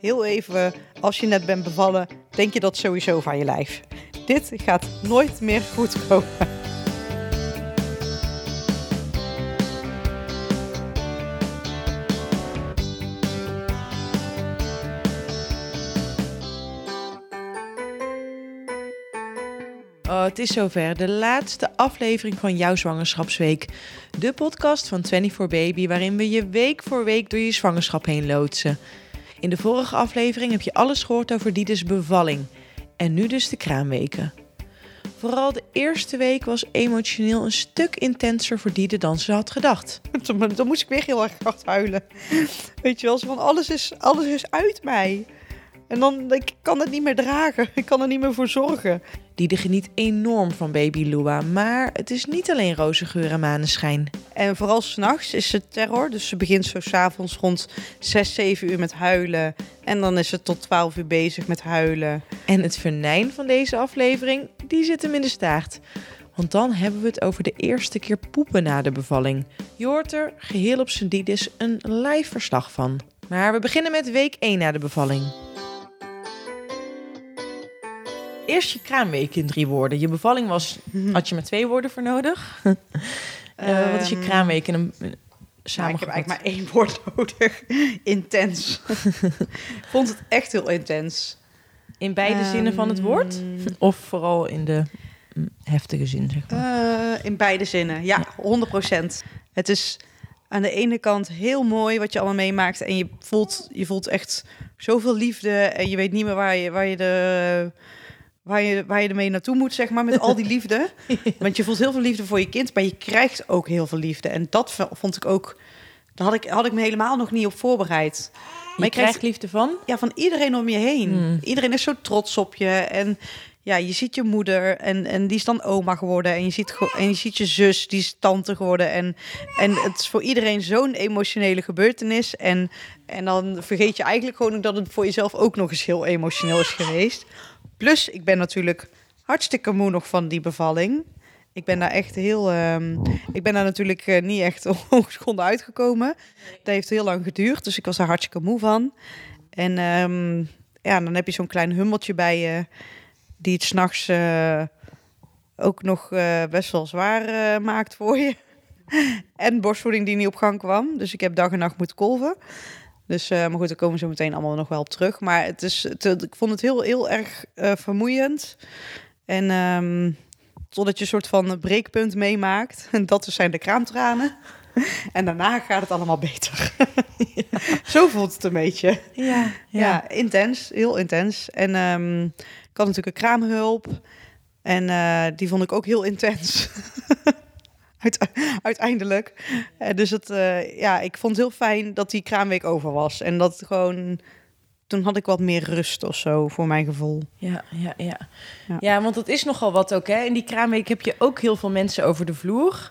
heel even, als je net bent bevallen, denk je dat sowieso van je lijf. Dit gaat nooit meer goed komen. Oh, het is zover. De laatste aflevering van jouw zwangerschapsweek. De podcast van 24 Baby, waarin we je week voor week door je zwangerschap heen loodsen. In de vorige aflevering heb je alles gehoord over Diedes bevalling. En nu dus de kraamweken. Vooral de eerste week was emotioneel een stuk intenser voor Diede dan ze had gedacht. Dan, moest ik weer heel erg hard huilen. Weet je wel, van alles is, alles is uit mij. En dan ik kan het niet meer dragen. Ik kan er niet meer voor zorgen. Diede geniet enorm van baby Lua, maar het is niet alleen roze geur en maneschijn. En vooral s'nachts is het terror. Dus ze begint zo s'avonds rond 6, 7 uur met huilen. En dan is ze tot 12 uur bezig met huilen. En het venijn van deze aflevering, die zit hem in de staart. Want dan hebben we het over de eerste keer poepen na de bevalling. Je hoort er geheel op zijn Didis een live verslag van. Maar we beginnen met week 1 na de bevalling. Eerst je kraamweek in drie woorden. Je bevalling was, had je maar twee woorden voor nodig. Uh, wat is je Ehm, kraamweek in een Nou, samen? ik heb eigenlijk maar één woord nodig. intens. Ik vond het echt heel intens. In beide zinnen van het woord? Ehm, Of vooral in de mm, heftige zin, zeg maar. Eh, in beide zinnen, ja, 100%. Het is aan de ene kant heel mooi wat je allemaal meemaakt. En je voelt, je voelt echt zoveel liefde. En je weet niet meer waar je, waar je, de, waar je, waar je ermee naartoe moet, zeg maar, met al die liefde. Want je voelt heel veel liefde voor je kind, maar je krijgt ook heel veel liefde. En dat vond ik ook... Daar had ik, had ik me helemaal nog niet op voorbereid. je krijgt liefde van? ja, van iedereen om je heen. Hmm. Iedereen is zo trots op je. En ja, je ziet je moeder en, en die is dan oma geworden. En je, ziet, en je ziet je zus, die is tante geworden. En, en het is voor iedereen zo'n emotionele gebeurtenis. En, en dan vergeet je eigenlijk gewoon dat het voor jezelf ook nog eens heel emotioneel is geweest. Plus, ik ben natuurlijk hartstikke moe nog van die bevalling. Ik ben daar echt heel. ehm, ik ben daar natuurlijk eh, niet echt ongeschonden uitgekomen. Dat heeft heel lang geduurd, dus ik was er hartstikke moe van. En ehm, ja, dan heb je zo'n klein hummeltje bij je, die het s'nachts eh ook nog eh, best wel zwaar maakt voor je. en borstvoeding die niet op gang kwam. Dus ik heb dag en nacht moeten kolven. Dus, eh, maar goed, daar komen we zo meteen allemaal nog wel op terug. Maar het is, het, ik vond het heel, heel erg eh, vermoeiend. En ehm, totdat je een soort van breekpunt meemaakt. En dat zijn de kraamtranen. En daarna gaat het allemaal beter. Zo voelt het een beetje. Ja, Ja, intens. Heel intens. En ehm, ik had natuurlijk een kraamhulp. En eh, die vond ik ook heel intens. Uite- uiteindelijk. Eh, dus het, eh, ja, ik vond het heel fijn dat die kraamweek over was. En dat gewoon... Toen had ik wat meer rust of zo, voor mijn gevoel. Ja, ja, ja. Ja. Ja, want dat is nogal wat ook. Hè? In die kraamweek heb je ook heel veel mensen over de vloer.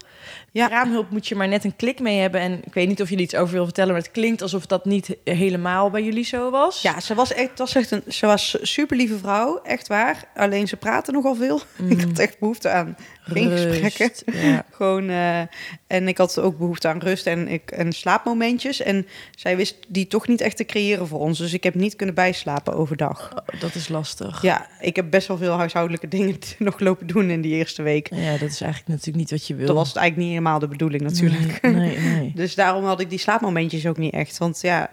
Ja. Kraamhulp moet je maar net een klik mee hebben. En ik weet niet of er iets over wil vertellen, maar het klinkt alsof dat niet helemaal bij jullie zo was. Ja, ze was echt, was echt een, ze was super lieve vrouw, echt waar. Alleen ze praatte nogal veel. Ik had echt behoefte aan geen. Rust, gesprekken. Ja. Gewoon, eh, en ik had ook behoefte aan rust en, ik, en slaapmomentjes. En zij wist die toch niet echt te creëren voor ons. Dus ik heb niet kunnen bijslapen overdag. Oh, dat is lastig. Ja, ik heb best wel veel huishoudelijke dingen nog lopen doen in die eerste week. Ja, dat is eigenlijk natuurlijk niet wat je wil. Dat was het eigenlijk niet helemaal de bedoeling natuurlijk. Nee, nee, nee. Dus daarom had ik die slaapmomentjes ook niet echt. Want ja,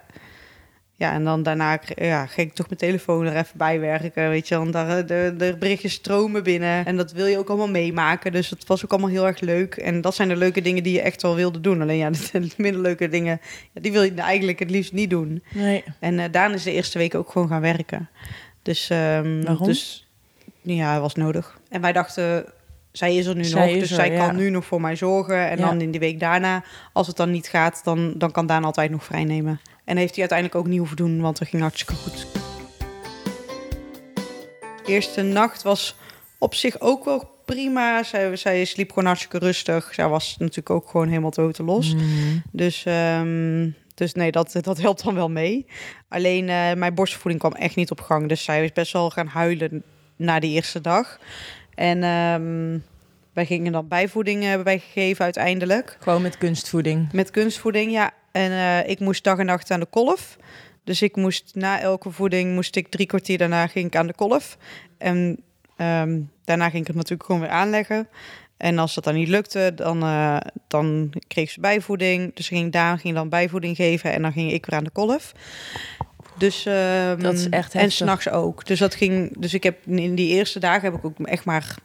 ja en dan daarna ja, ging ik toch mijn telefoon er even bij werken. Weet je, want daar, eh, de, de berichtjes stromen binnen. En dat wil je ook allemaal meemaken. Dus het was ook allemaal heel erg leuk. En dat zijn de leuke dingen die je echt wel wilde doen. Alleen ja, de minder leuke dingen, ja, die wil je eigenlijk het liefst niet doen. nee. En eh Daan is de eerste week ook gewoon gaan werken. Dus, ehm, Waarom? dus ja, was nodig. En wij dachten, zij is er nu Zij nog, dus er, zij ja. kan nu nog voor mij zorgen. En Ja. dan in die week daarna, als het dan niet gaat, dan, dan kan Daan altijd nog vrijnemen. En heeft hij uiteindelijk ook niet hoeven doen, want het ging hartstikke goed. De eerste nacht was op zich ook wel prima. Zij, zij sliep gewoon hartstikke rustig. Zij was natuurlijk ook gewoon helemaal totelos. Mm. Dus, ehm, dus nee, dat, dat helpt dan wel mee. Alleen eh, mijn borstvoeding kwam echt niet op gang. Dus zij is best wel gaan huilen na die eerste dag. En ehm, wij gingen dan bijvoeding hebben wij gegeven uiteindelijk. Gewoon met kunstvoeding. Met kunstvoeding, ja. En eh, ik moest dag en nacht aan de kolf. Dus ik moest na elke voeding, moest ik drie kwartier daarna ging ik aan de kolf. En ehm, daarna ging ik het natuurlijk gewoon weer aanleggen. En als dat dan niet lukte, dan, eh, dan kreeg ze bijvoeding. Dus ging Daan ging dan bijvoeding geven en dan ging ik weer aan de kolf. Dus, ehm, Dat is echt En s'nachts ook. Dus, dat ging, dus ik heb in die eerste dagen heb ik ook echt maar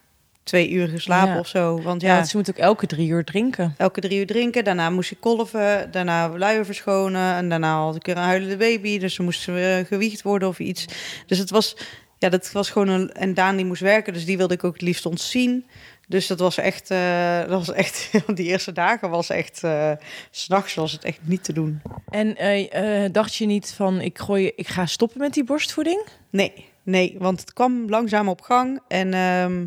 twee uur geslapen Ja. of zo. Want Ja, ze moet ook elke drie uur drinken. elke drie uur drinken. Daarna moest ik kolven. Daarna luier verschonen. En daarna had ik weer een huilende baby. Dus ze moest weer gewiegd worden of iets. Dus het was, ja, dat was gewoon een. En Daan die moest werken, dus die wilde ik ook het liefst ontzien. Dus dat was echt, eh, dat was echt, die eerste dagen was echt, eh, s s'nachts was het echt niet te doen. En eh, eh, dacht je niet van, ik, gooi, ik ga stoppen met die borstvoeding? Nee, nee, want het kwam langzaam op gang. En ehm,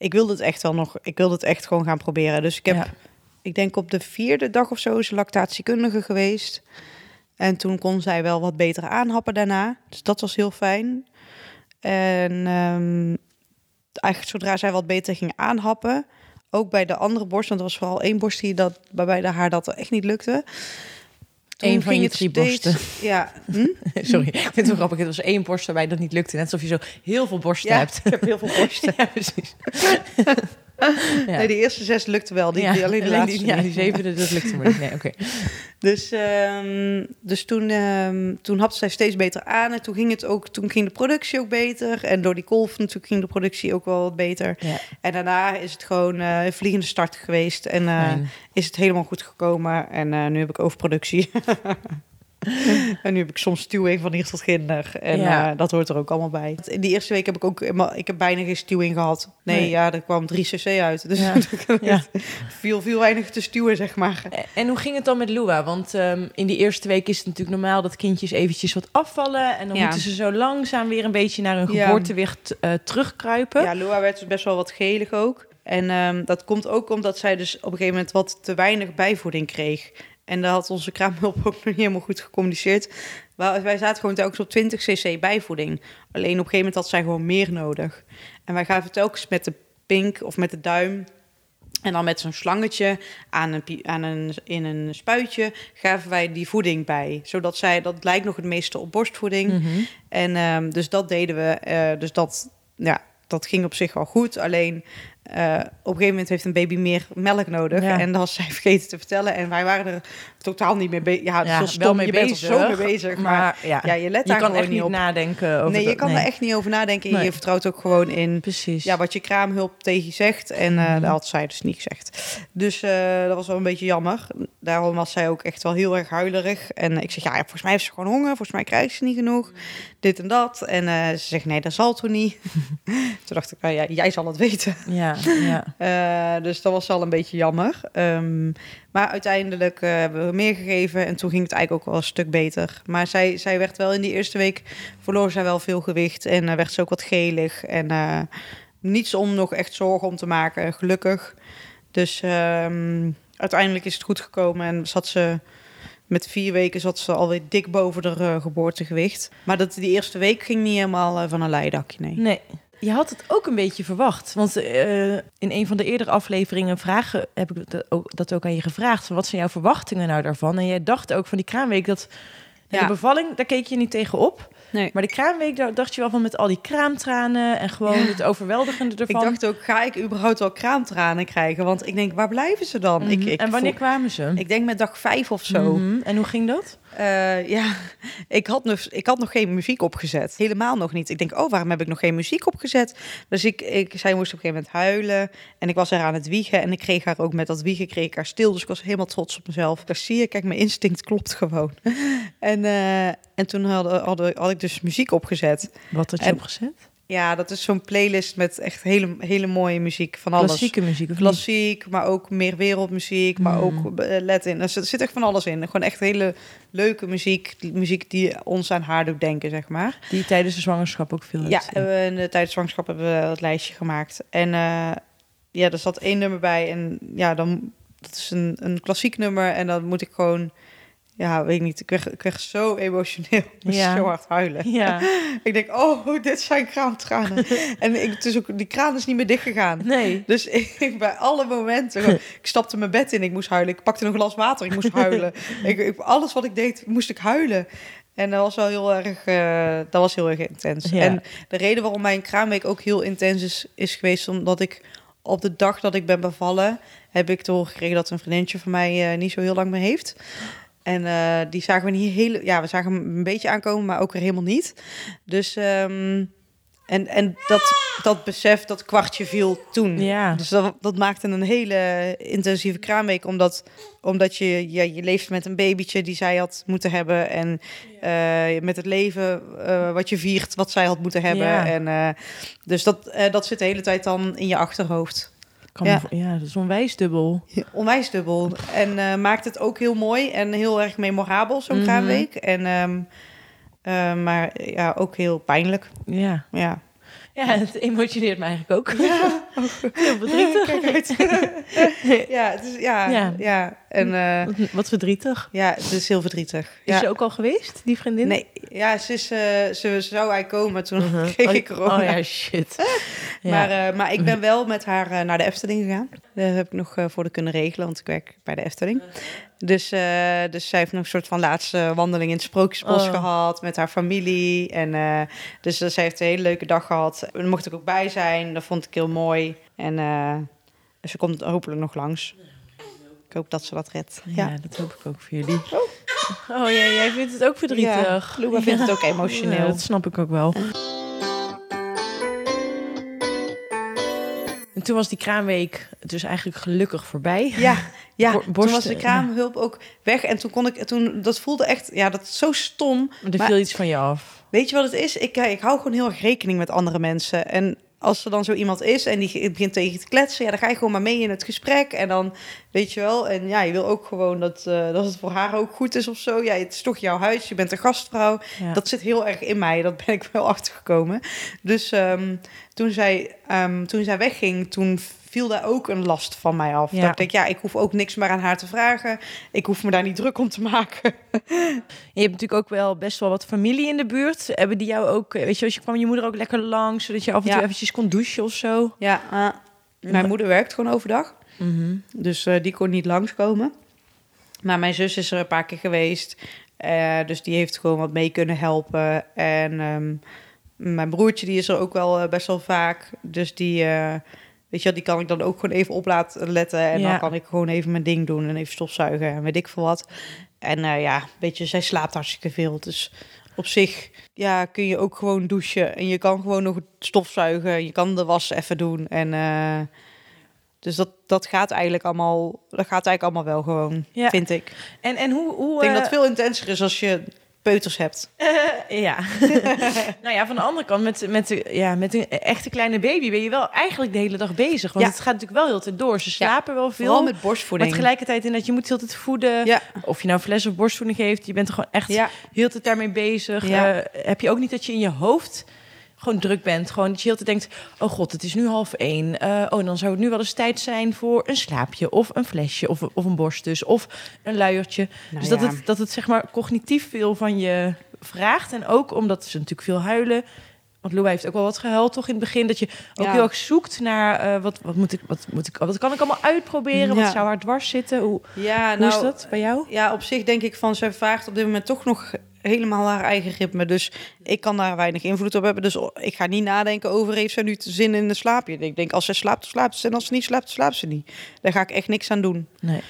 ik wilde het echt wel nog, ik wilde het echt gewoon gaan proberen. Dus ik heb, Ja. ik denk op de vierde dag of zo is lactatiekundige geweest. En toen kon zij wel wat beter aanhappen daarna. Dus dat was heel fijn. En ehm, eigenlijk zodra zij wat beter ging aanhappen, ook bij de andere borst, want er was vooral één borst die dat, waarbij de haar dat echt niet lukte. Toen Eén van ging je drie steeds- borsten. Ja, hm? Sorry, ik vind het wel grappig. Het was één borst waarbij dat niet lukte. Net alsof je zo heel veel borsten ja hebt. ik heb heel veel borsten. Ja, precies. Ja. Nee, de eerste zes lukte wel. Die, ja, die alleen de laatste die, ja, die zevende, dat lukte maar niet. Nee, oké. Dus, ehm, dus toen, ehm toen had zij steeds beter aan. En toen ging, het ook, toen ging de productie ook beter. En door die kolf natuurlijk ging de productie ook wel wat beter. Ja, En daarna is het gewoon eh, een vliegende start geweest. En eh, is het helemaal goed gekomen. En eh, nu heb ik overproductie. en nu heb ik soms stuwing van hier tot ginder. En Ja. eh, dat hoort er ook allemaal bij. In die eerste week heb ik ook ik heb bijna geen stuwing gehad. Nee, Nee. ja, er kwam 3 cc uit. Dus Ja. Ja. viel, viel weinig te stuwen, zeg maar. En- En hoe ging het dan met Lua? Want ehm, in die eerste week is het natuurlijk normaal dat kindjes eventjes wat afvallen. En dan Ja. moeten ze zo langzaam weer een beetje naar hun geboortewicht eh, terugkruipen. Ja, Lua werd dus best wel wat gelig ook. En ehm, dat komt ook omdat zij dus op een gegeven moment wat te weinig bijvoeding kreeg. En daar had onze kraamhulp ook nog niet helemaal goed gecommuniceerd. Wij, wij zaten gewoon telkens op 20 cc bijvoeding. Alleen op een gegeven moment had zij gewoon meer nodig. En wij gaven telkens met de pink of met de duim... En dan met zo'n slangetje aan een, aan een, in een spuitje gaven wij die voeding bij. Zodat zij, dat lijkt nog het meeste op borstvoeding. Mhm. En ehm, dus dat deden we. eh, dus dat, ja, dat ging op zich wel goed. Alleen eh, op een gegeven moment heeft een baby meer melk nodig. Ja. En dat was zij vergeten te vertellen. En wij waren er totaal niet mee bezig. Ja, Ja, wel mee je bent er bezig, zo mee bezig. Maar, Maar ja, ja, je let je daar kan gewoon echt niet niet op. nadenken over nee, je kan er echt niet over nadenken. En Nee. Je vertrouwt ook gewoon in Precies. ja, wat je kraamhulp tegen je zegt. En eh Mhm. dat had zij dus niet gezegd. Dus eh, dat was wel een beetje jammer. Daarom was zij ook echt wel heel erg huilerig. En ik zeg, ja, volgens mij heeft ze gewoon honger. Volgens mij krijgt ze niet genoeg. Dit en dat. En eh, ze zegt, nee, dat zal toch niet. Toen dacht ik, nou ja, jij zal het weten. Ja, ja. Eh, dus dat was wel een beetje jammer. Ehm, maar uiteindelijk eh, hebben we meer gegeven. En toen ging het eigenlijk ook wel een stuk beter. Maar zij, zij werd wel in die eerste week... verloor zij wel veel gewicht. En werd ze ook wat gelig. En niets om nog echt zorgen om te maken, gelukkig. Dus ehm, uiteindelijk is het goed gekomen. En zat ze... Met vier weken zat ze alweer dik boven de eh, geboortegewicht. Maar dat, die eerste week ging niet helemaal eh, van een leidakje, nee. Nee. Je had het ook een beetje verwacht. Want eh, in een van de eerdere afleveringen vragen, heb ik dat ook, dat ook aan je gevraagd. Van wat zijn jouw verwachtingen nou daarvan? En jij dacht ook van die kraamweek dat... Ja. De bevalling, daar keek je niet tegen op. nee. Maar de kraamweek, daar dacht je wel van met al die kraamtranen... en gewoon Ja. het overweldigende ervan. Ik dacht ook, ga ik überhaupt wel kraamtranen krijgen? Want ik denk, waar blijven ze dan? Mhm. ik, ik en wanneer voel- kwamen ze? ik denk met dag vijf of zo. Mhm. En hoe ging dat? Eh, ja, ik had, nog, ik had nog geen muziek opgezet. Helemaal nog niet. Ik denk, oh, waarom heb ik nog geen muziek opgezet? Dus ik, ik, zij moest op een gegeven moment huilen. En ik was haar aan het wiegen. En ik kreeg haar ook met dat wiegen kreeg ik haar stil. Dus ik was helemaal trots op mezelf. Daar zie je, kijk, mijn instinct klopt gewoon. en, eh, en toen hadden, had ik dus muziek opgezet. Wat had je En- opgezet? Ja, dat is zo'n playlist met echt hele, hele mooie muziek van alles. Klassieke muziek? Klassiek, maar ook meer wereldmuziek, maar Mm. ook eh. Er zit, er zit echt van alles in. Gewoon echt hele leuke muziek. Die muziek die ons aan haar doet denken, zeg maar. Die tijdens de zwangerschap ook veel Ja, we in de tijdens zwangerschap hebben we dat lijstje gemaakt. En eh, ja, er zat één nummer bij. En ja, dan dat is een, een klassiek nummer. En dan moet ik gewoon... Ja, weet ik niet. Ik werd, ik werd zo emotioneel. Ik moest Ja. zo hard huilen. Ja, Ik denk, oh, dit zijn kraamtranen. en ik, het is ook, die kraan is niet meer dicht gegaan. nee. Dus ik, bij alle momenten, gewoon, ik stapte mijn bed in, ik moest huilen. Ik pakte een glas water, ik moest huilen. ik, ik- alles wat ik deed, moest ik huilen. En dat was wel heel erg, eh, dat was heel erg intens. Ja. En de reden waarom mijn kraamweek ook heel intens is, is geweest, omdat ik op de dag dat ik ben bevallen, heb ik te horen gekregen dat een vriendinnetje van mij eh, niet zo heel lang meer heeft. En eh, die zagen we niet heel, ja, we zagen hem een beetje aankomen, maar ook weer helemaal niet. Dus ehm, en, en dat, dat besef, dat kwartje viel toen. Ja. Dus dat, dat maakte een hele intensieve kraamweek, omdat, omdat je, ja, je leeft met een babytje die zij had moeten hebben. En eh, met het leven eh, wat je viert, wat zij had moeten hebben. Ja. En, dus dat, dat zit de hele tijd dan in je achterhoofd. Kan Ja. me ja, dat is onwijs dubbel. Onwijs dubbel. En eh, maakt het ook heel mooi en heel erg memorabel, zo'n Mhm. kraamweek. En, ehm, eh, maar ja, ook heel pijnlijk. Ja. Ja. ja, het emotioneert me eigenlijk ook. Heel verdrietig. Kijk uit. ja, het is, ja, Ja. ja. En eh, Wat, verdrietig. ja, het is heel verdrietig. Is Ja. ze ook al geweest, die vriendin? Nee, ja, ze, is, eh, ze, ze zou eigenlijk komen, toen Mhm. kreeg oh, ik corona. Oh ja, shit. Ja. Maar, eh, maar ik ben wel met haar naar de Efteling gegaan. Daar heb ik nog voor de kunnen regelen, want ik werk bij de Efteling. Dus, dus zij heeft nog een soort van laatste wandeling in het Sprookjesbos Oh. gehad met haar familie. En uh, dus uh, zij heeft een hele leuke dag gehad. Daar mocht ik ook bij zijn. Dat vond ik heel mooi. En uh, ze komt hopelijk nog langs. Ik hoop dat ze dat redt. Ja, ja. dat hoop ik ook voor jullie. Oh, oh ja, jij vindt het ook verdrietig. Ja, Luba vindt het ook emotioneel. Ja, dat snap ik ook wel. En toen was die kraamweek dus eigenlijk gelukkig voorbij. Ja, ja. Borsten, toen was de kraamhulp ook weg. En toen kon ik, toen, dat voelde echt, ja, dat is zo stom. Er maar, viel iets van je af. Weet je wat het is? Ik, ik hou gewoon heel erg rekening met andere mensen. En als er dan zo iemand is en die begint tegen je te kletsen, ja, dan ga je gewoon maar mee in het gesprek. En dan, weet je wel, en ja, je wil ook gewoon dat, uh, dat het voor haar ook goed is of zo. Ja, het is toch jouw huis, je bent een gastvrouw. Ja. Dat zit heel erg in mij, dat ben ik wel achtergekomen. Dus um, toen, zij, um, toen zij wegging, toen viel daar ook een last van mij af. Ja. Dat ik denk, ja, ik hoef ook niks meer aan haar te vragen. Ik hoef me daar niet druk om te maken. je hebt natuurlijk ook wel best wel wat familie in de buurt. Hebben die jou ook, weet je, als je kwam je moeder ook lekker langs, zodat je af en toe ja. eventjes kon douchen of zo? Ja, uh, mijn moeder werkt gewoon overdag. Mm -hmm. Dus uh, die kon niet langskomen. Maar mijn zus is er een paar keer geweest. Uh, dus die heeft gewoon wat mee kunnen helpen. En um, mijn broertje die is er ook wel uh, best wel vaak. Dus die, uh, weet je, die kan ik dan ook gewoon even op laten letten. En ja. dan kan ik gewoon even mijn ding doen en even stofzuigen en weet ik veel wat. En uh, ja, weet je, zij slaapt hartstikke veel. Dus op zich ja, kun je ook gewoon douchen. En je kan gewoon nog stofzuigen. Je kan de was even doen. En uh, dus dat, dat gaat eigenlijk allemaal, dat gaat eigenlijk allemaal wel gewoon, ja. vind ik. En, en hoe, hoe, ik denk dat het veel intenser is als je peuters hebt. Uh, ja. nou ja, van de andere kant, met, met, ja, met een echte kleine baby ben je wel eigenlijk de hele dag bezig. Want ja. het gaat natuurlijk wel heel tijd door. Ze slapen ja. wel veel. Vooral met borstvoeding. Maar tegelijkertijd in dat je moet heel tijd voeden. Ja. Of je nou fles of borstvoeding geeft. Je bent er gewoon echt heel tijd daarmee bezig. Uh, heb je ook niet dat je in je hoofd gewoon druk bent. Gewoon dat je heel te denkt, oh god, het is nu half één. Uh, oh, dan zou het nu wel eens tijd zijn voor een slaapje of een flesje of, of een borstdus of een luiertje. Nou dus ja. dat, het, dat het zeg maar cognitief veel van je vraagt. En ook omdat ze natuurlijk veel huilen. Want Lou heeft ook wel wat gehuild toch in het begin. Dat je ook ja. heel erg zoekt naar uh, wat, wat, moet ik, wat, moet ik, wat kan ik allemaal uitproberen? Ja. Wat zou haar dwars zitten? Hoe, ja, hoe nou, is dat bij jou? Ja, op zich denk ik van, zij vraagt op dit moment toch nog helemaal haar eigen ritme. Dus ik kan daar weinig invloed op hebben. Dus ik ga niet nadenken over heeft ze nu zin in een slaapje. Ik denk, als ze slaapt, slaapt ze. En als ze niet slaapt, slaapt ze niet. Daar ga ik echt niks aan doen. Nee.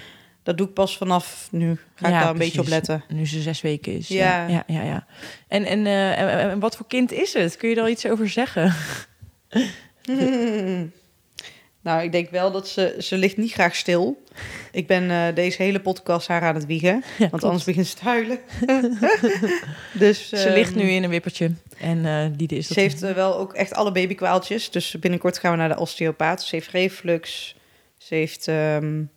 Dat doe ik pas vanaf nu. Ga ja, ik daar een precies. beetje op letten. Nu ze zes weken is. Ja. Ja, ja, ja. ja. En, en, uh, en, en, wat voor kind is het? Kun je al iets over zeggen? Hmm. Nou, ik denk wel dat ze... Ze ligt niet graag stil. Ik ben uh, deze hele podcast haar aan het wiegen. Ja, want klopt. anders begint ze te huilen. dus, ze um, ligt nu in een wippertje. En uh, die is Ze heeft wel ook echt alle babykwaaltjes. Dus binnenkort gaan we naar de osteopaat. Ze heeft reflux. Ze heeft... Um,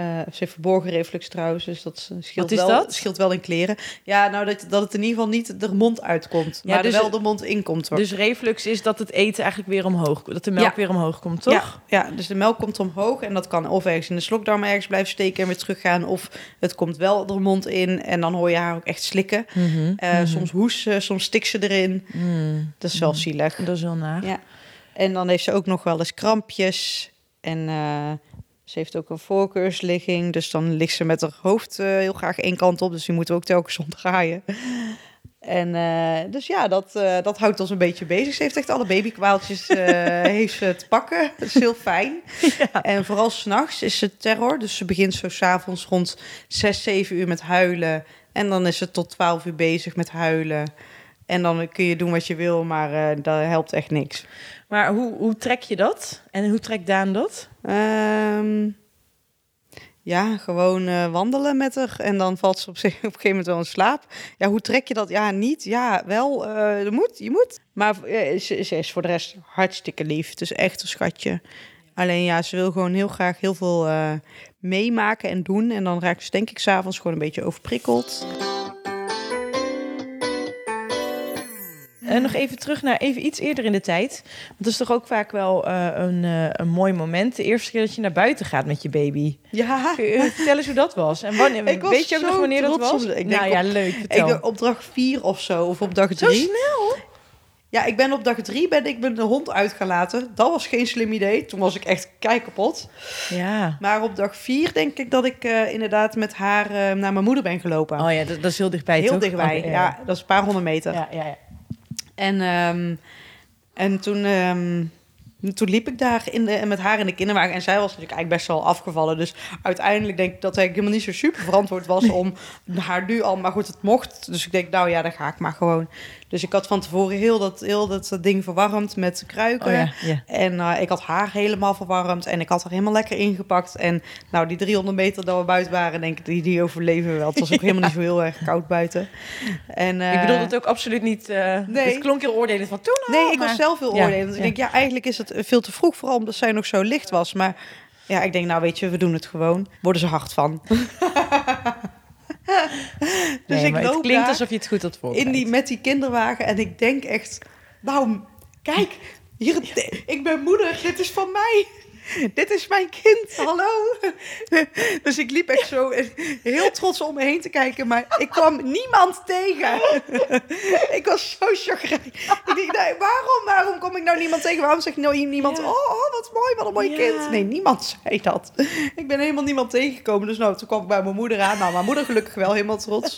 uh, ze heeft verborgen reflux trouwens, dus dat scheelt, Wat is wel, dat? scheelt wel in kleren. Ja, nou dat, dat het in ieder geval niet de mond uitkomt, ja, maar dus, wel de mond inkomt. Dus reflux is dat het eten eigenlijk weer omhoog, dat de melk ja. weer omhoog komt, toch? Ja, ja, dus de melk komt omhoog en dat kan of ergens in de slokdarm ergens blijven steken en weer teruggaan, of het komt wel de mond in en dan hoor je haar ook echt slikken. Mm -hmm, uh, mm -hmm. Soms hoesten, soms stikt ze erin. Mm, dat is wel zielig. Dat is wel naar. Ja. En dan heeft ze ook nog wel eens krampjes en... Uh, ze heeft ook een voorkeursligging, dus dan ligt ze met haar hoofd uh, heel graag één kant op. Dus die moeten we ook telkens omdraaien. En eh, dus ja, dat, eh, dat houdt ons een beetje bezig. Ze heeft echt alle babykwaaltjes eh, heeft ze te pakken. Dat is heel fijn. En vooral s'nachts is ze terror. Dus ze begint zo s'avonds rond 6, 7 uur met huilen. En dan is ze tot 12 uur bezig met huilen. En dan kun je doen wat je wil, maar eh dat helpt echt niks. Maar hoe, hoe trek je dat? En hoe trekt Daan dat? Ehm, ja, gewoon eh, wandelen met haar. En dan valt ze op, zich, op een gegeven moment wel in slaap. Ja, hoe trek je dat? Ja, niet. Ja, wel. eh je moet, je moet. Maar eh, ze, is voor de rest hartstikke lief. Het is echt een schatje. Alleen ja, ze wil gewoon heel graag heel veel meemaken en doen. En dan raakt ze denk ik s'avonds gewoon een beetje overprikkeld. En nog even terug naar even iets eerder in de tijd. Want dat is toch ook vaak wel eh, een, eh, een mooi moment. De eerste keer dat je naar buiten gaat met je baby. Ja, Kun je vertellen eens hoe dat was? En wanneer, Ik was weet je ook nog zo wanneer dat was? de- ik denk nou ja, op- leuk. ik Vertel. denk op dag vier of zo, of op dag Zo drie. snel? Ja, ik ben op dag drie ben ik mijn hond uit gaan laten. Dat was geen slim idee. Toen was ik echt kei kapot. Ja. Maar op dag vier denk ik dat ik eh, inderdaad met haar eh, naar mijn moeder ben gelopen. Oh ja, dat, dat is heel dichtbij, Heel toch? dichtbij, ja. Dat is een paar honderd meter. Ja, ja, ja. En, ehm, en toen, ehm, toen liep ik daar in de, met haar in de kinderwagen. En zij was natuurlijk eigenlijk best wel afgevallen. Dus uiteindelijk denk ik dat ik helemaal niet zo super verantwoord was om haar nu al... Maar goed, het mocht. Dus ik denk, nou ja, dan ga ik maar gewoon. Dus ik had van tevoren heel dat, heel dat ding verwarmd met kruiken. Oh ja, ja. En eh, ik had haar helemaal verwarmd en ik had haar helemaal lekker ingepakt. En nou, die 300 meter dat we buiten waren, denk ik, die, die overleven we wel. Het was ook helemaal niet zo heel erg koud buiten. En, Ik eh, bedoel het ook absoluut niet... eh nee. Het klonk heel oordelend van toen al, Nee, ik maar- was zelf heel Ja, oordelend. Ik denk, ja, eigenlijk is het veel te vroeg, vooral omdat zij nog zo licht was. Maar ja, ik denk, nou weet je, we doen het gewoon. Worden ze hard van. dus Nee, ik loop het klinkt daar alsof je het goed had voorbereid. in die, met die kinderwagen en ik denk echt, nou, kijk, hier, ik ben moeder, dit is van mij. Dit is mijn kind, hallo. Dus ik liep echt zo heel trots om me heen te kijken, maar ik kwam niemand tegen. Ik was zo chagrijnig. Ik dacht, waarom, waarom kom ik nou niemand tegen? Waarom zegt nou niemand, Ja. oh, oh, wat mooi, wat een mooi Ja. kind. Nee, niemand zei dat. Ik ben helemaal niemand tegengekomen. Dus nou, toen kwam ik bij mijn moeder aan. Nou, mijn moeder gelukkig wel helemaal trots.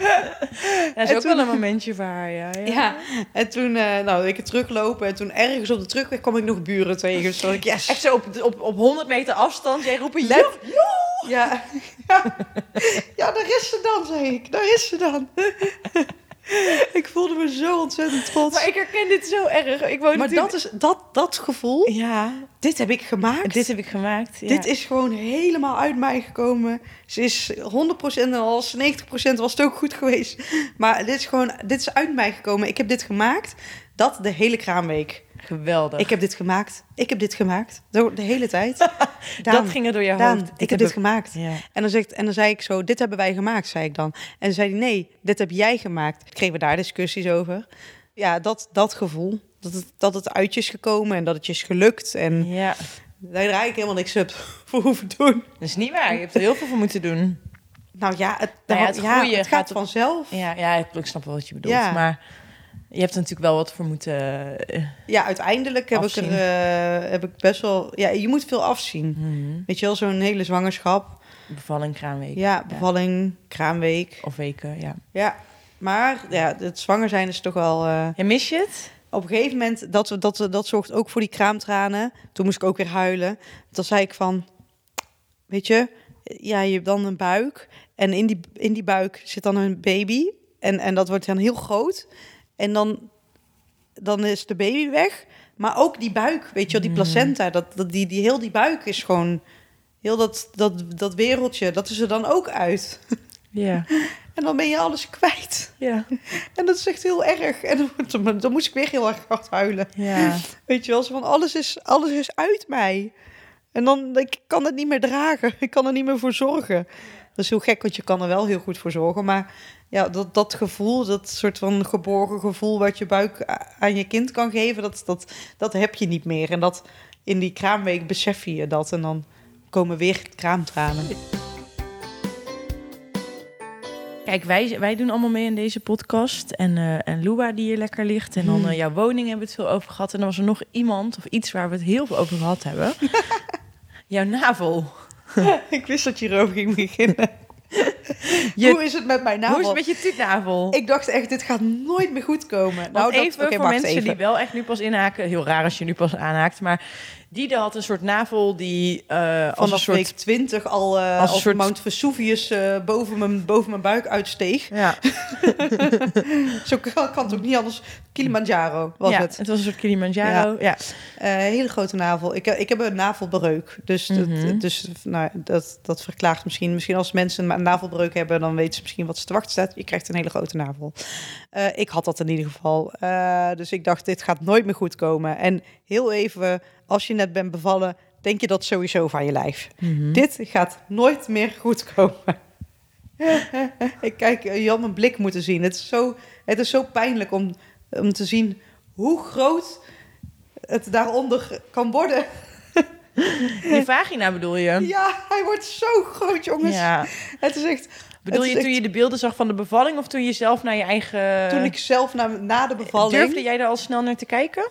Dat is En ook toen- wel een momentje voor haar, ja. ja. Ja, en toen, eh nou, ik teruglopen en toen ergens op de terugweg kwam ik nog buren tegen. Dus ik, yes. Echt zo op, op, op 100 meter afstand, jij roepen... Let-! Ja. ja. Ja, daar is ze dan, zei ik. Daar is ze dan. ik voelde me zo ontzettend trots. Maar ik herken dit zo erg. Ik woon Maar natuurlijk- dat, is, dat, dat gevoel, Ja, dit heb ik gemaakt. dit heb ik gemaakt. Ja. Dit is gewoon helemaal uit mij gekomen. Ze is 100% en als 90% was het ook goed geweest. Maar dit is gewoon, dit is uit mij gekomen. Ik heb dit gemaakt. Dat de hele kraamweek. Geweldig. Ik heb dit gemaakt. Ik heb dit gemaakt. Zo de hele tijd. Daan, dat ging er door je Daan, hoofd. ik heb dit gemaakt. Ja. En dan, zegt, en dan zei ik zo, dit hebben wij gemaakt, zei ik dan. En dan zei hij, nee, dit heb jij gemaakt. Kregen we daar discussies over. Ja, dat, dat gevoel. Dat het, dat het uit je is gekomen en dat het je is gelukt. En ja, daar draai ik helemaal niks op voor hoeven doen. dat is niet waar. Je hebt er heel veel voor moeten doen. Nou ja, het, Nou ja, het ja, groeien het gaat gaat vanzelf. Ja, ja ik snap wel wat je bedoelt. Maar je hebt er natuurlijk wel wat voor moeten... eh, Ja, uiteindelijk heb ik, er, eh, heb ik best wel... Ja, je moet veel afzien. mhm. Weet je wel, zo'n hele zwangerschap. Bevalling, kraamweek. Ja, bevalling, kraamweek. Of weken, ja. Ja, maar ja, het zwanger zijn is toch wel... eh, En mis je het? op een gegeven moment, dat, dat, dat zorgt ook voor die kraamtranen. Toen moest ik ook weer huilen. Toen zei ik van, weet je, ja, je hebt dan een buik. En in die, in die buik zit dan een baby. En, en dat wordt dan heel groot. En dan, dan is de baby weg. Maar ook die buik, weet je wel, die placenta. Dat, dat, die, die, heel die buik is gewoon... Heel dat, dat, dat wereldje, dat is er dan ook uit. Ja. En dan ben je alles kwijt. Ja. En dat is echt heel erg. En dan, dan moest ik weer heel erg hard huilen. Ja. Weet je wel, van alles is, alles is uit mij. En dan, ik kan het niet meer dragen. Ik kan er niet meer voor zorgen. Dat is heel gek, want je kan er wel heel goed voor zorgen. Maar ja, dat, dat gevoel, dat soort van geborgen gevoel... wat je buik aan je kind kan geven, dat, dat, dat heb je niet meer. En dat in die kraamweek besef je dat. En dan komen weer kraamtranen. Kijk, wij, wij doen allemaal mee in deze podcast. En, eh en Lua die hier lekker ligt. En dan eh, jouw woning hebben we het veel over gehad. En dan was er nog iemand of iets waar we het heel veel over gehad hebben. jouw navel. ik wist dat je erover ging beginnen. Je- Hoe is het met mijn navel? Hoe is het met je tutnavel? Ik dacht echt, dit gaat nooit meer goed komen. Nou, dat- even voor mensen even. die wel echt nu pas inhaken. Heel raar als je nu pas aanhaakt. Maar Diede had een soort navel die eh als Vanaf een soort... week 20 al eh als soort- Mount Vesuvius eh, boven, mijn, boven mijn buik uitsteeg. Ja, Zo kan, kan het ook niet anders. Kilimanjaro was ja, het. het was een soort Kilimanjaro. Ja. Eh, hele grote navel. Ik, heb- ik heb een navelbreuk. Dus, dat- Mhm. dus nou, dat, dat verklaart misschien. Misschien als mensen een navelbreuk hebben, dan weten ze misschien wat ze te wachten staat. Je krijgt een hele grote navel. Eh, ik had dat in ieder geval. Eh, dus ik dacht, dit gaat nooit meer goed komen. En heel even, als je net bent bevallen, denk je dat sowieso van je lijf. Mhm. Dit gaat nooit meer goed komen. ik kijk, je had mijn blik moeten zien. Het is zo, het is zo pijnlijk om, om te zien hoe groot het daaronder kan worden. Je vagina bedoel je? Ja, hij wordt zo groot, jongens. Ja. Het is echt. Bedoel je toen je de beelden zag van de bevalling of toen je zelf naar je eigen... Toen ik zelf na, na de bevalling. Durfde jij daar al snel naar te kijken?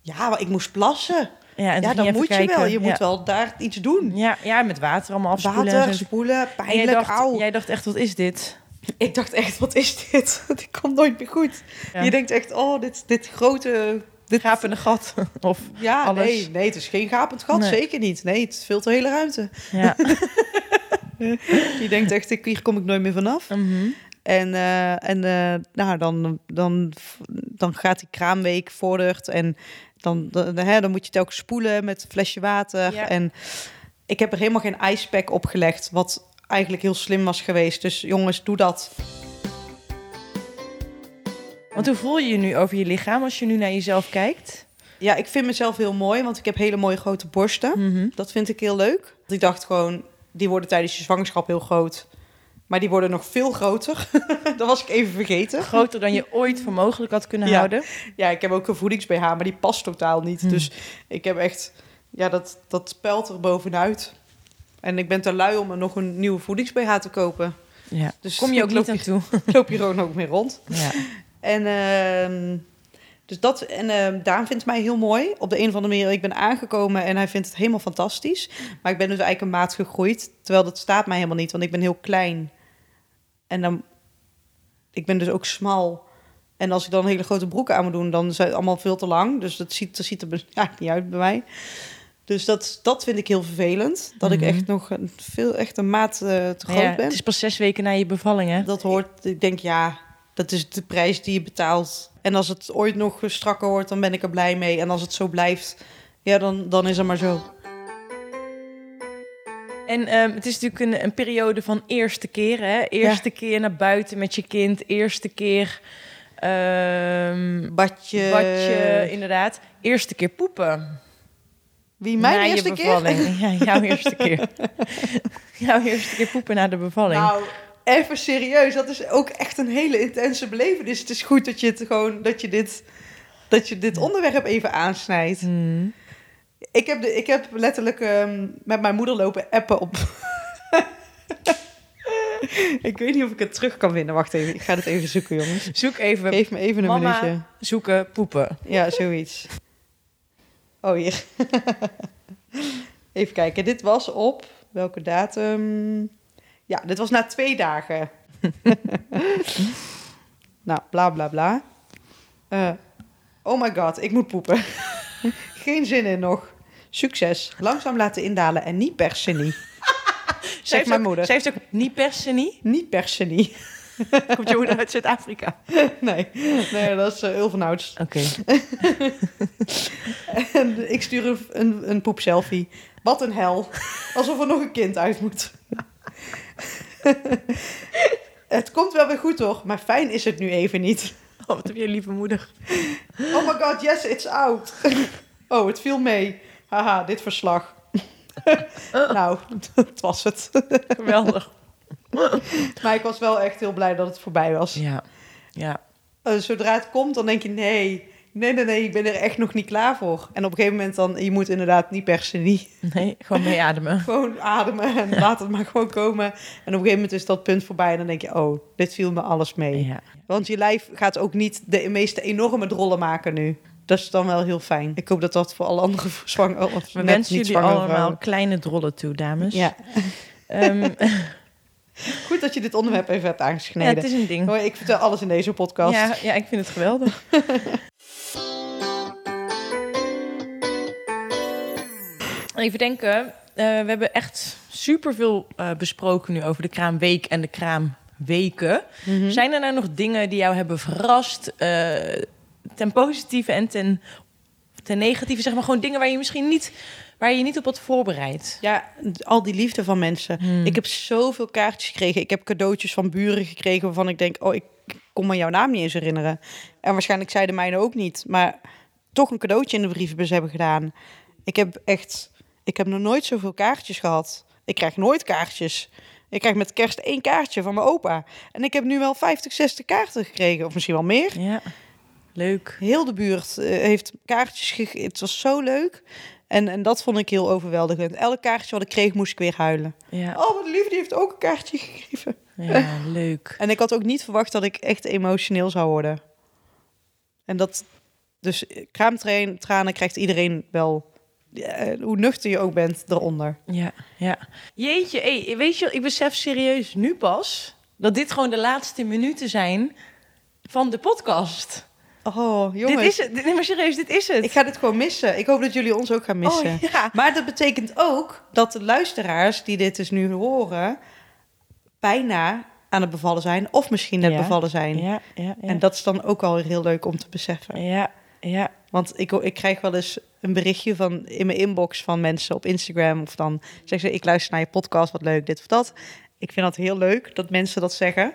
Ja, maar ik moest plassen. Ja, ja, dan moet je wel. Je ja. moet wel daar iets doen. Ja, ja, met water allemaal afspoelen. Water, spoelen, En jij pijnlijk, dacht, jij dacht echt, wat is dit? Ik dacht echt, wat is dit? Dit komt nooit meer goed. Ja. Je denkt echt, oh, dit, dit grote... Dit, Gapende gat. Of, ja, alles. nee, nee, het is geen gapend gat. Nee. Zeker niet. Nee, het veel te hele ruimte. ja. Je denkt echt, ik- hier kom ik nooit meer vanaf. Mhm. En, eh, en eh, nou, dan, dan, dan gaat die kraamweek vordert. En dan, dan, hè, dan moet je telkens spoelen met een flesje water. Ja. En ik heb er helemaal geen ijspack opgelegd. Wat eigenlijk heel slim was geweest. Dus jongens, doe dat. Want hoe voel je je nu over je lichaam als je nu naar jezelf kijkt? Ja, ik vind mezelf heel mooi, want ik heb hele mooie grote borsten. Mhm. Dat vind ik heel leuk. Ik dacht gewoon, die worden tijdens je zwangerschap heel groot. Maar die worden nog veel groter. dat was ik even vergeten. Groter dan je ooit voor mogelijk had kunnen Ja. houden. Ja, ik heb ook een voedings-BH, maar die past totaal niet. Hm. Dus ik heb echt, ja, dat, dat pelt er bovenuit. En ik ben te lui om er nog een nieuwe voedings-BH te kopen. Ja. Dus Kom je ook niet aan toe. Loop hier gewoon ook mee rond. Ja. En, ehm, dus dat, en ehm, Daan vindt mij heel mooi. Op de een of andere manier, ik ben aangekomen en hij vindt het helemaal fantastisch. Maar ik ben dus eigenlijk een maat gegroeid. Terwijl dat staat mij helemaal niet, want ik ben heel klein. En dan, ik ben dus ook smal. En als ik dan hele grote broek aan moet doen, dan zijn het allemaal veel te lang. Dus dat ziet, dat ziet er ja, niet uit bij mij. Dus dat, dat vind ik heel vervelend. Dat Mhm. ik echt nog een, veel, echt een maat eh, te groot ja, ben. het is pas zes weken na je bevalling, hè? Dat hoort, ik denk ja, dat is de prijs die je betaalt. En als het ooit nog strakker wordt, dan ben ik er blij mee. En als het zo blijft, ja, dan, dan is het maar zo. En ehm, het is natuurlijk een, een periode van eerste keer, hè? Eerste keer naar buiten met je kind. Eerste keer... ehm Badje. badje, inderdaad. Eerste keer poepen. Wie, mijn na eerste keer? Ja, jouw eerste keer. jouw eerste keer poepen na de bevalling. Nou, even serieus. Dat is ook echt een hele intense belevenis. Het is goed dat je het gewoon, dat je dit, dat je dit onderwerp even aansnijdt. Hmm. Ik heb, de, ik heb letterlijk ehm, met mijn moeder lopen appen op. ik weet niet of ik het terug kan vinden. Wacht even, ik ga het even zoeken, jongens. Zoek even Geef me even een Mama. minuutje. zoeken poepen. Ja, zoiets. Oh, hier. even kijken, dit was op welke datum? Ja, dit was na twee dagen. nou, bla bla bla. Eh, oh my god, ik moet poepen. Geen zin in nog. Succes. Langzaam laten indalen en niet per se niet. Zij Zeg heeft mijn ook- moeder. Zij heeft ook niet per se niet. Niet per se niet. Komt je moeder uit Zuid-Afrika? Nee, nee dat is uh, Ulvenhouts. Oké. En ik stuur een, een, een poepselfie. Wat een hel. Alsof er nog een kind uit moet. het komt wel weer goed, toch? Maar fijn is het nu even niet. Oh, wat heb je een lieve moeder. Oh my god, yes, it's out. oh, het viel mee. Haha, dit verslag. nou, dat was het. Geweldig. maar ik was wel echt heel blij dat het voorbij was. Ja. Ja. Eh, zodra het komt, dan denk je, nee, nee, nee, nee, ik ben er echt nog niet klaar voor. En op een gegeven moment dan, je moet inderdaad niet per se niet. Nee, gewoon mee ademen. Gewoon ademen en laat het maar gewoon komen. En op een gegeven moment is dat punt voorbij en dan denk je, oh, dit viel me alles mee. Ja. Want je lijf gaat ook niet de meeste enorme drollen maken nu. Dat is dan wel heel fijn. Ik hoop dat dat voor alle andere zwanger, of We net wensen niet jullie allemaal vrouwen- kleine drollen toe, dames. Ja. Ehm, Goed dat je dit onderwerp even hebt Ja, aangesneden. het is een ding. Hoor, ik vertel alles in deze podcast. Ja, ja, ik vind het geweldig. Even denken, eh, we hebben echt superveel eh besproken nu over de kraamweek en de kraamweken. Mhm. Zijn er nou nog dingen die jou hebben verrast, eh, ten positieve en ten, ten negatieve? Zeg maar gewoon dingen waar je misschien niet, waar je je niet op had voorbereid. Ja, al die liefde van mensen. Hmm. Ik heb zoveel kaartjes gekregen. Ik heb cadeautjes van buren gekregen waarvan ik denk... oh, ik kon me jouw naam niet eens herinneren. En waarschijnlijk zeiden mijne ook niet. Maar toch een cadeautje in de brievenbus hebben gedaan. Ik heb echt... Ik heb nog nooit zoveel kaartjes gehad. Ik krijg nooit kaartjes. Ik krijg met kerst één kaartje van mijn opa. En ik heb nu wel 50, 60 kaarten gekregen. Of misschien wel meer. Ja, leuk. Heel de buurt eh, heeft kaartjes gegeven. Het was zo leuk. En, en dat vond ik heel overweldigend. Elk kaartje wat ik kreeg, moest ik weer huilen. Ja, Oh, wat lief, die heeft ook een kaartje gegeven. ja leuk. En ik had ook niet verwacht dat ik echt emotioneel zou worden. En dat, dus eh, kraamtrainen, tranen krijgt iedereen wel, eh, hoe nuchter je ook bent, eronder. Ja, ja. Jeetje, weet je, ik besef serieus nu pas dat dit gewoon de laatste minuten zijn van de podcast. Oh, jongens. Dit is het. Nee, maar serieus, dit is het. Ik ga dit gewoon missen. Ik hoop dat jullie ons ook gaan missen. Oh, ja. Maar dat betekent ook dat de luisteraars die dit dus nu horen, bijna aan het bevallen zijn, of misschien net Ja. bevallen zijn. Ja. En dat is dan ook al heel leuk om te beseffen. Ja. Want ik, ik krijg wel eens een berichtje van, in mijn inbox van mensen op Instagram. Of dan zeggen ze, ik luister naar je podcast, wat leuk, dit of dat. Ik vind dat heel leuk dat mensen dat zeggen.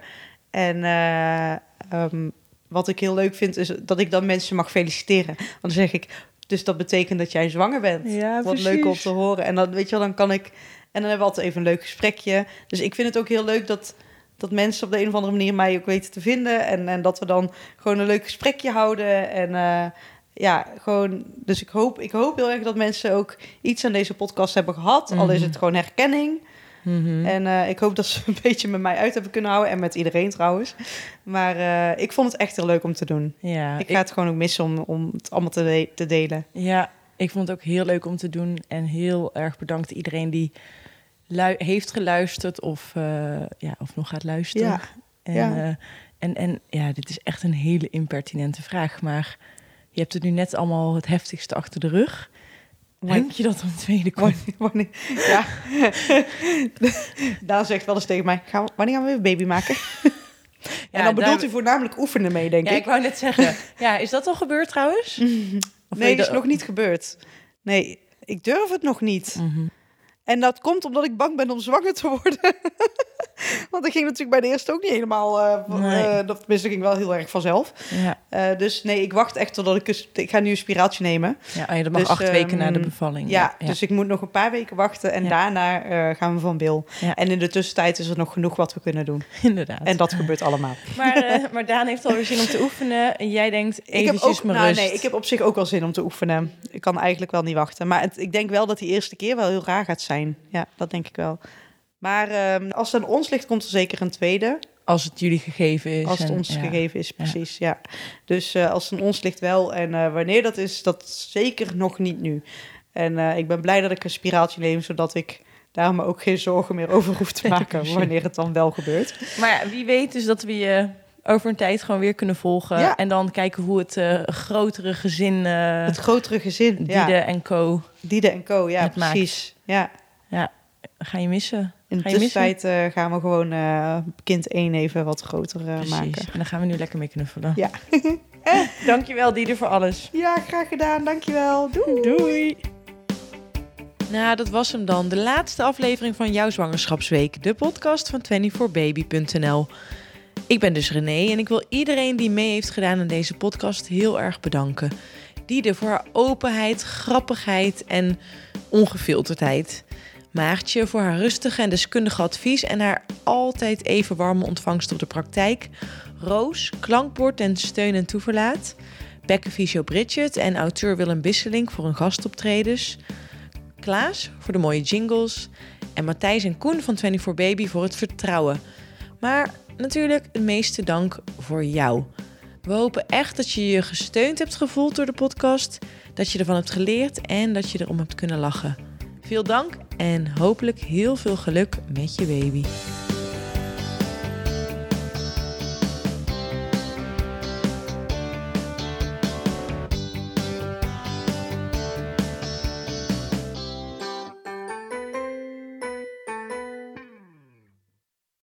En eh, ehm, wat ik heel leuk vind, is dat ik dan mensen mag feliciteren. Want dan zeg ik, dus dat betekent dat jij zwanger bent. Ja, wat precies. leuk om te horen. En dan, weet je wel, dan kan ik... En dan hebben we altijd even een leuk gesprekje. Dus ik vind het ook heel leuk dat, dat mensen op de een of andere manier mij ook weten te vinden. En, en dat we dan gewoon een leuk gesprekje houden. En eh, ja, gewoon... Dus ik hoop, ik hoop heel erg dat mensen ook iets aan deze podcast hebben gehad. Al is Mhm. het gewoon herkenning. Mhm. En eh, ik hoop dat ze een beetje met mij uit hebben kunnen houden. En met iedereen trouwens. Maar eh, ik vond het echt heel leuk om te doen. ja, ik ga het gewoon ook missen om, om het allemaal te, de- te delen. ja, ik vond het ook heel leuk om te doen. En heel erg bedankt iedereen die heeft geluisterd of, eh, ja, of nog gaat luisteren. Ja, En, ja. en, en ja, dit is echt een hele impertinente vraag. Maar je hebt het nu net allemaal het heftigste achter de rug. Denk je dat er een tweede komt? Wanneer, wanneer- ja. Daan zegt wel eens tegen mij, gaan we, wanneer gaan we weer baby maken? en dan bedoelt daar- u voornamelijk oefenen mee, denk Ja, ik. ik wou net zeggen. Ja, is dat al gebeurd trouwens? Of nee, dat is nog niet gebeurd. Nee, ik durf het nog niet. Mhm. En dat komt omdat ik bang ben om zwanger te worden. Want dat ging natuurlijk bij de eerste ook niet helemaal... Nee. dat tenminste, ging wel heel erg vanzelf. Ja, Eh, dus nee, ik wacht echt totdat ik... Ik ga nu een spiraaltje nemen. ja oh ja, dat mag Dus, acht weken na de ehm, bevalling. Ja, dus ik moet nog een paar weken wachten. En Ja. daarna eh, gaan we van Bil. Ja. En in de tussentijd is er nog genoeg wat we kunnen doen. inderdaad. En dat gebeurt allemaal. Maar, eh, maar Daan heeft alweer zin om te oefenen. En jij denkt Ik heb, eventjes ook, maar nou, rust. nee, ik heb op zich ook wel zin om te oefenen. Ik kan eigenlijk wel niet wachten. Maar het- ik denk wel dat die eerste keer wel heel raar gaat zijn. Ja, dat denk ik wel. Maar ehm, als het aan ons ligt, komt er zeker een tweede. Als het jullie gegeven is. Als het en- ons ja. gegeven is, precies. Ja. Dus eh, als het aan ons ligt wel. En eh, wanneer dat is, dat zeker nog niet nu. En eh, ik ben blij dat ik een spiraaltje neem, zodat ik daar me ook geen zorgen meer over hoef te maken wanneer het dan wel gebeurt. Maar ja, wie weet dus dat we je over een tijd gewoon weer kunnen volgen. Ja. En dan kijken hoe het grotere gezin... Het grotere gezin, ja. Diede en co. Diede en Co, ja, maakt. precies. Ja. Ja, ga je missen. In de tussentijd eh, gaan we gewoon eh, kind 1 even wat groter eh, maken. En dan gaan we nu lekker mee knuffelen. Ja. Dankjewel Diede voor alles. Ja, graag gedaan. Dankjewel. Doei. Doei. Nou, dat was hem dan. De laatste aflevering van Jouw Zwangerschapsweek. De podcast van 24baby.nl. Ik ben dus René en ik wil iedereen die mee heeft gedaan aan deze podcast heel erg bedanken. Diede voor haar openheid, grappigheid en ongefilterdheid. Maartje voor haar rustige en deskundige advies en haar altijd even warme ontvangst op de praktijk. Roos, klankbord en steun en toeverlaat. Bekkenfysio Bridget en auteur Willem Bisselink voor hun gastoptredens. Klaas voor de mooie jingles. En Matthijs en Koen van 24 Baby voor het vertrouwen. Maar natuurlijk het meeste dank voor jou. We hopen echt dat je je gesteund hebt gevoeld door de podcast. Dat je ervan hebt geleerd en dat je erom hebt kunnen lachen. Veel dank en hopelijk heel veel geluk met je baby.